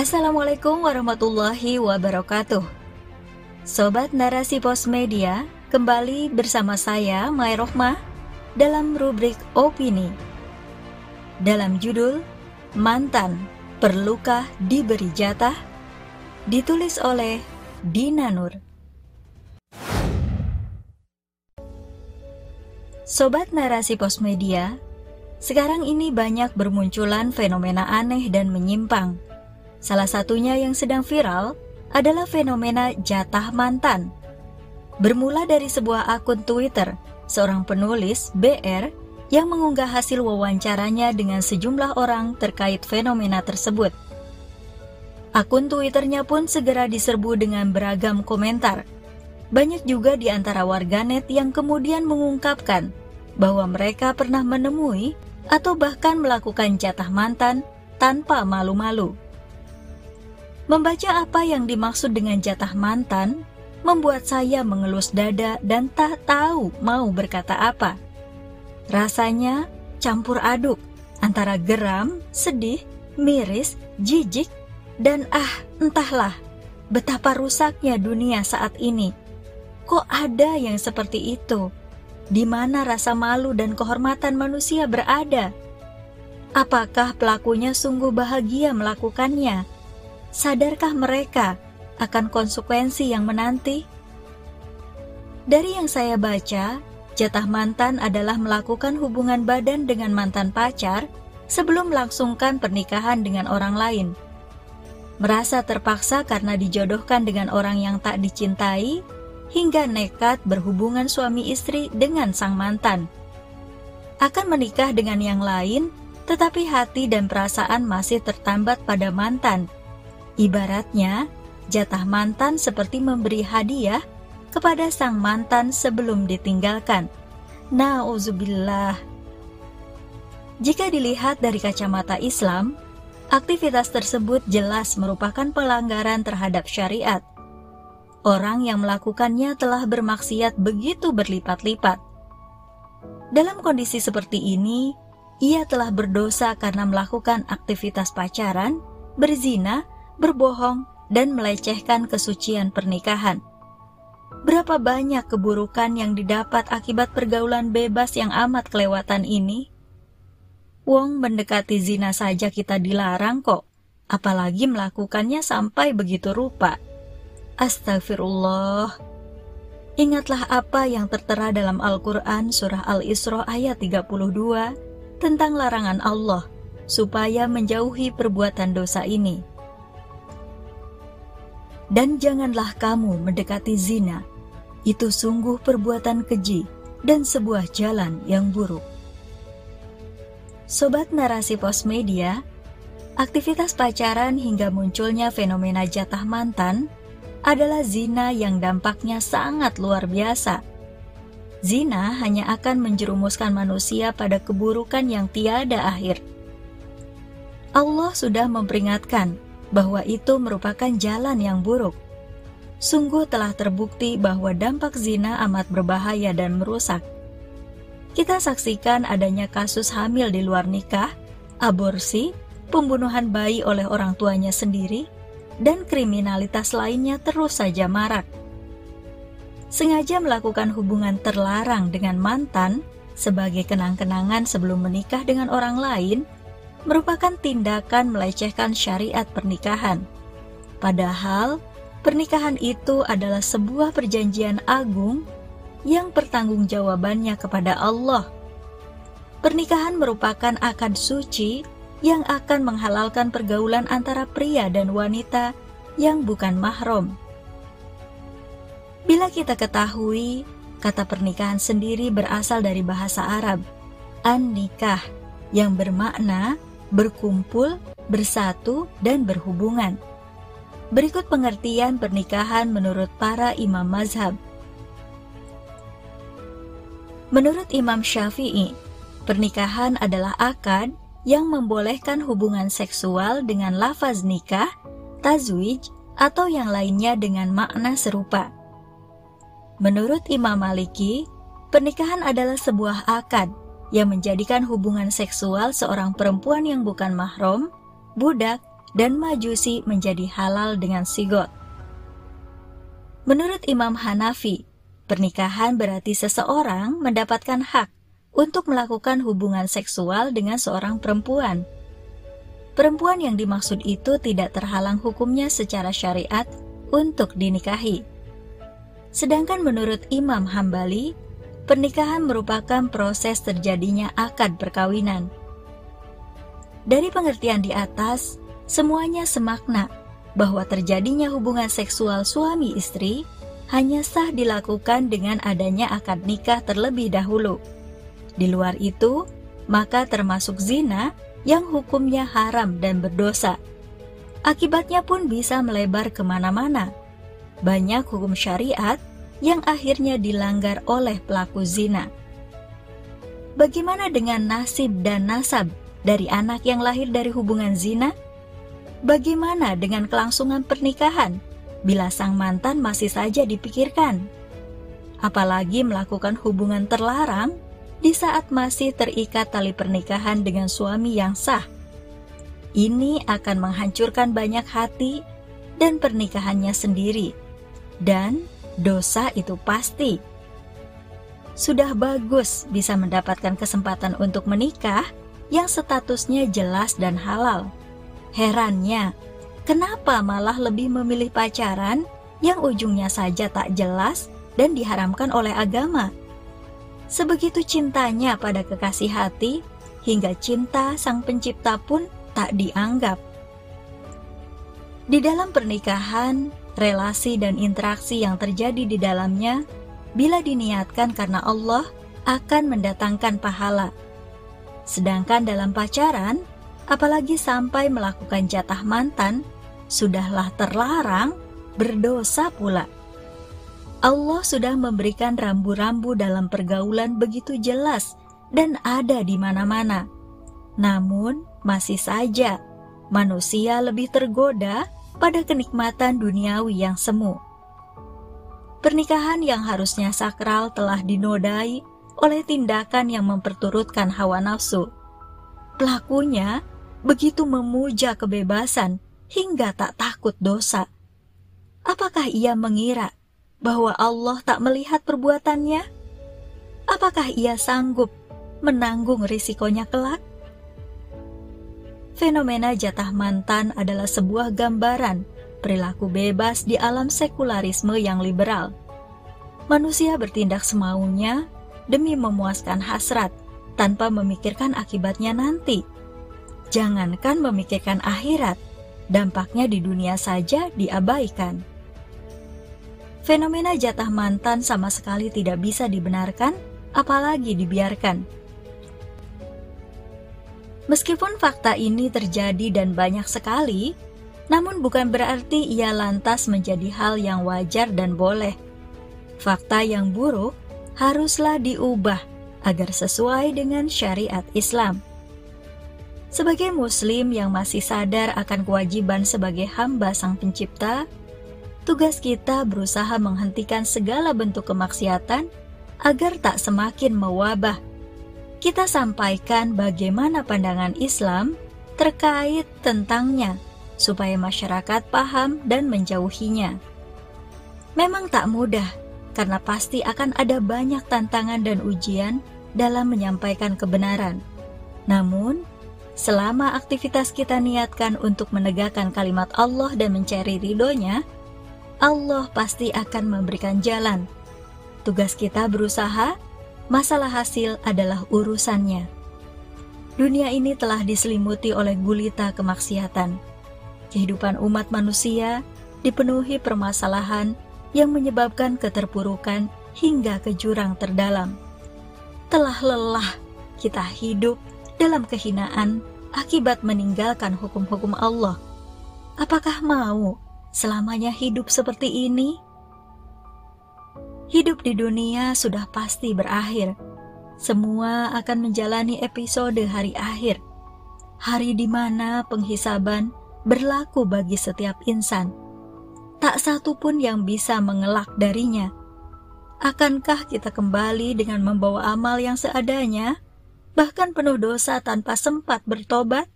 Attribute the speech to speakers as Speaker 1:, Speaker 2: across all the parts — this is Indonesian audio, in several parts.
Speaker 1: Assalamualaikum warahmatullahi wabarakatuh. Sobat Narasi Pos Media, kembali bersama saya Mai Rohmah dalam rubrik opini. Dalam judul Mantan, perlukah diberi jatah? Ditulis oleh Dina Nur. Sobat Narasi Pos Media, sekarang ini banyak bermunculan fenomena aneh dan menyimpang Salah satunya yang sedang viral adalah fenomena jatah mantan. Bermula dari sebuah akun Twitter, seorang penulis BR yang mengunggah hasil wawancaranya dengan sejumlah orang terkait fenomena tersebut. Akun Twitternya pun segera diserbu dengan beragam komentar. Banyak juga di antara warganet yang kemudian mengungkapkan bahwa mereka pernah menemui atau bahkan melakukan jatah mantan tanpa malu-malu. Membaca apa yang dimaksud dengan jatah mantan membuat saya mengelus dada dan tak tahu mau berkata apa. Rasanya campur aduk antara geram, sedih, miris, jijik, dan ah entahlah betapa rusaknya dunia saat ini. Kok ada yang seperti itu? Di mana rasa malu dan kehormatan manusia berada? Apakah pelakunya sungguh bahagia melakukannya? Sadarkah mereka akan konsekuensi yang menanti? Dari yang saya baca, jatah mantan adalah melakukan hubungan badan dengan mantan pacar sebelum melangsungkan pernikahan dengan orang lain. Merasa terpaksa karena dijodohkan dengan orang yang tak dicintai, hingga nekat berhubungan suami istri dengan sang mantan. Akan menikah dengan yang lain, tetapi hati dan perasaan masih tertambat pada mantan Ibaratnya, jatah mantan seperti memberi hadiah kepada sang mantan sebelum ditinggalkan. Nauzubillah. Jika dilihat dari kacamata Islam, aktivitas tersebut jelas merupakan pelanggaran terhadap syariat. Orang yang melakukannya telah bermaksiat begitu berlipat-lipat. Dalam kondisi seperti ini, ia telah berdosa karena melakukan aktivitas pacaran, berzina, berbohong, dan melecehkan kesucian pernikahan. Berapa banyak keburukan yang didapat akibat pergaulan bebas yang amat kelewatan ini? Wong mendekati zina saja kita dilarang kok, apalagi melakukannya sampai begitu rupa. Astagfirullah. Ingatlah apa yang tertera dalam Al-Quran surah Al-Isra ayat 32 tentang larangan Allah supaya menjauhi perbuatan dosa ini dan janganlah kamu mendekati zina. Itu sungguh perbuatan keji dan sebuah jalan yang buruk. Sobat narasi pos media, aktivitas pacaran hingga munculnya fenomena jatah mantan adalah zina yang dampaknya sangat luar biasa. Zina hanya akan menjerumuskan manusia pada keburukan yang tiada akhir. Allah sudah memperingatkan bahwa itu merupakan jalan yang buruk. Sungguh telah terbukti bahwa dampak zina amat berbahaya dan merusak. Kita saksikan adanya kasus hamil di luar nikah, aborsi, pembunuhan bayi oleh orang tuanya sendiri, dan kriminalitas lainnya terus saja marak. Sengaja melakukan hubungan terlarang dengan mantan sebagai kenang-kenangan sebelum menikah dengan orang lain merupakan tindakan melecehkan syariat pernikahan. Padahal, pernikahan itu adalah sebuah perjanjian agung yang pertanggungjawabannya kepada Allah. Pernikahan merupakan akad suci yang akan menghalalkan pergaulan antara pria dan wanita yang bukan mahram. Bila kita ketahui, kata pernikahan sendiri berasal dari bahasa Arab, an-nikah, yang bermakna berkumpul, bersatu, dan berhubungan. Berikut pengertian pernikahan menurut para imam mazhab. Menurut Imam Syafi'i, pernikahan adalah akad yang membolehkan hubungan seksual dengan lafaz nikah, tazwij, atau yang lainnya dengan makna serupa. Menurut Imam Maliki, pernikahan adalah sebuah akad yang menjadikan hubungan seksual seorang perempuan yang bukan mahram, budak, dan Majusi menjadi halal dengan sigot. Menurut Imam Hanafi, pernikahan berarti seseorang mendapatkan hak untuk melakukan hubungan seksual dengan seorang perempuan. Perempuan yang dimaksud itu tidak terhalang hukumnya secara syariat untuk dinikahi. Sedangkan menurut Imam Hambali, pernikahan merupakan proses terjadinya akad perkawinan. Dari pengertian di atas, semuanya semakna bahwa terjadinya hubungan seksual suami istri hanya sah dilakukan dengan adanya akad nikah terlebih dahulu. Di luar itu, maka termasuk zina yang hukumnya haram dan berdosa. Akibatnya pun bisa melebar ke mana-mana. Banyak hukum syariat yang akhirnya dilanggar oleh pelaku zina. Bagaimana dengan nasib dan nasab dari anak yang lahir dari hubungan zina? Bagaimana dengan kelangsungan pernikahan bila sang mantan masih saja dipikirkan? Apalagi melakukan hubungan terlarang di saat masih terikat tali pernikahan dengan suami yang sah ini akan menghancurkan banyak hati dan pernikahannya sendiri. Dan dosa itu pasti. Sudah bagus bisa mendapatkan kesempatan untuk menikah yang statusnya jelas dan halal. Herannya, kenapa malah lebih memilih pacaran yang ujungnya saja tak jelas dan diharamkan oleh agama? Sebegitu cintanya pada kekasih hati, hingga cinta sang pencipta pun tak dianggap. Di dalam pernikahan, relasi dan interaksi yang terjadi di dalamnya, bila diniatkan karena Allah, akan mendatangkan pahala. Sedangkan dalam pacaran, apalagi sampai melakukan jatah mantan, sudahlah terlarang, berdosa pula. Allah sudah memberikan rambu-rambu dalam pergaulan begitu jelas dan ada di mana-mana. Namun, masih saja manusia lebih tergoda pada kenikmatan duniawi yang semu. Pernikahan yang harusnya sakral telah dinodai oleh tindakan yang memperturutkan hawa nafsu. Pelakunya begitu memuja kebebasan hingga tak takut dosa. Apakah ia mengira bahwa Allah tak melihat perbuatannya? Apakah ia sanggup menanggung risikonya kelak? Fenomena jatah mantan adalah sebuah gambaran perilaku bebas di alam sekularisme yang liberal. Manusia bertindak semaunya demi memuaskan hasrat tanpa memikirkan akibatnya nanti. Jangankan memikirkan akhirat, dampaknya di dunia saja diabaikan. Fenomena jatah mantan sama sekali tidak bisa dibenarkan, apalagi dibiarkan Meskipun fakta ini terjadi dan banyak sekali, namun bukan berarti ia lantas menjadi hal yang wajar dan boleh. Fakta yang buruk haruslah diubah agar sesuai dengan syariat Islam. Sebagai Muslim yang masih sadar akan kewajiban sebagai hamba Sang Pencipta, tugas kita berusaha menghentikan segala bentuk kemaksiatan agar tak semakin mewabah kita sampaikan bagaimana pandangan Islam terkait tentangnya, supaya masyarakat paham dan menjauhinya. Memang tak mudah, karena pasti akan ada banyak tantangan dan ujian dalam menyampaikan kebenaran. Namun, selama aktivitas kita niatkan untuk menegakkan kalimat Allah dan mencari ridhonya, Allah pasti akan memberikan jalan. Tugas kita berusaha masalah hasil adalah urusannya. Dunia ini telah diselimuti oleh gulita kemaksiatan. Kehidupan umat manusia dipenuhi permasalahan yang menyebabkan keterpurukan hingga ke jurang terdalam. Telah lelah kita hidup dalam kehinaan akibat meninggalkan hukum-hukum Allah. Apakah mau selamanya hidup seperti ini? Hidup di dunia sudah pasti berakhir. Semua akan menjalani episode hari akhir. Hari di mana penghisaban berlaku bagi setiap insan. Tak satu pun yang bisa mengelak darinya. Akankah kita kembali dengan membawa amal yang seadanya, bahkan penuh dosa tanpa sempat bertobat?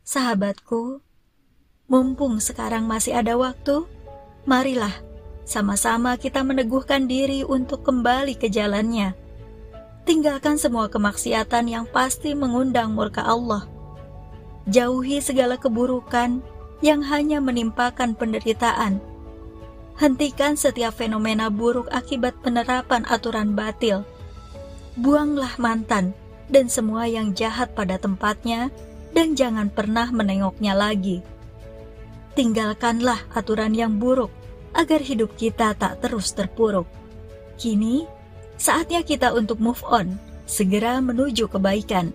Speaker 1: Sahabatku, mumpung sekarang masih ada waktu, marilah sama-sama kita meneguhkan diri untuk kembali ke jalannya. Tinggalkan semua kemaksiatan yang pasti mengundang murka Allah. Jauhi segala keburukan yang hanya menimpakan penderitaan. Hentikan setiap fenomena buruk akibat penerapan aturan batil. Buanglah mantan dan semua yang jahat pada tempatnya dan jangan pernah menengoknya lagi. Tinggalkanlah aturan yang buruk agar hidup kita tak terus terpuruk. Kini, saatnya kita untuk move on, segera menuju kebaikan.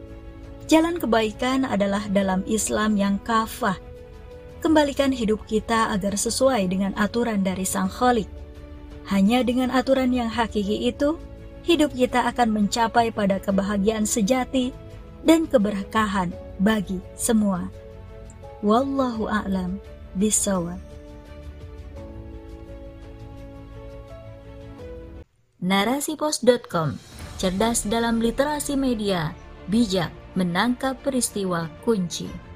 Speaker 1: Jalan kebaikan adalah dalam Islam yang kafah. Kembalikan hidup kita agar sesuai dengan aturan dari Sang Kholik. Hanya dengan aturan yang hakiki itu, hidup kita akan mencapai pada kebahagiaan sejati dan keberkahan bagi semua. Wallahu a'lam bishawab.
Speaker 2: Narasipos.com Cerdas dalam literasi media, bijak menangkap peristiwa kunci.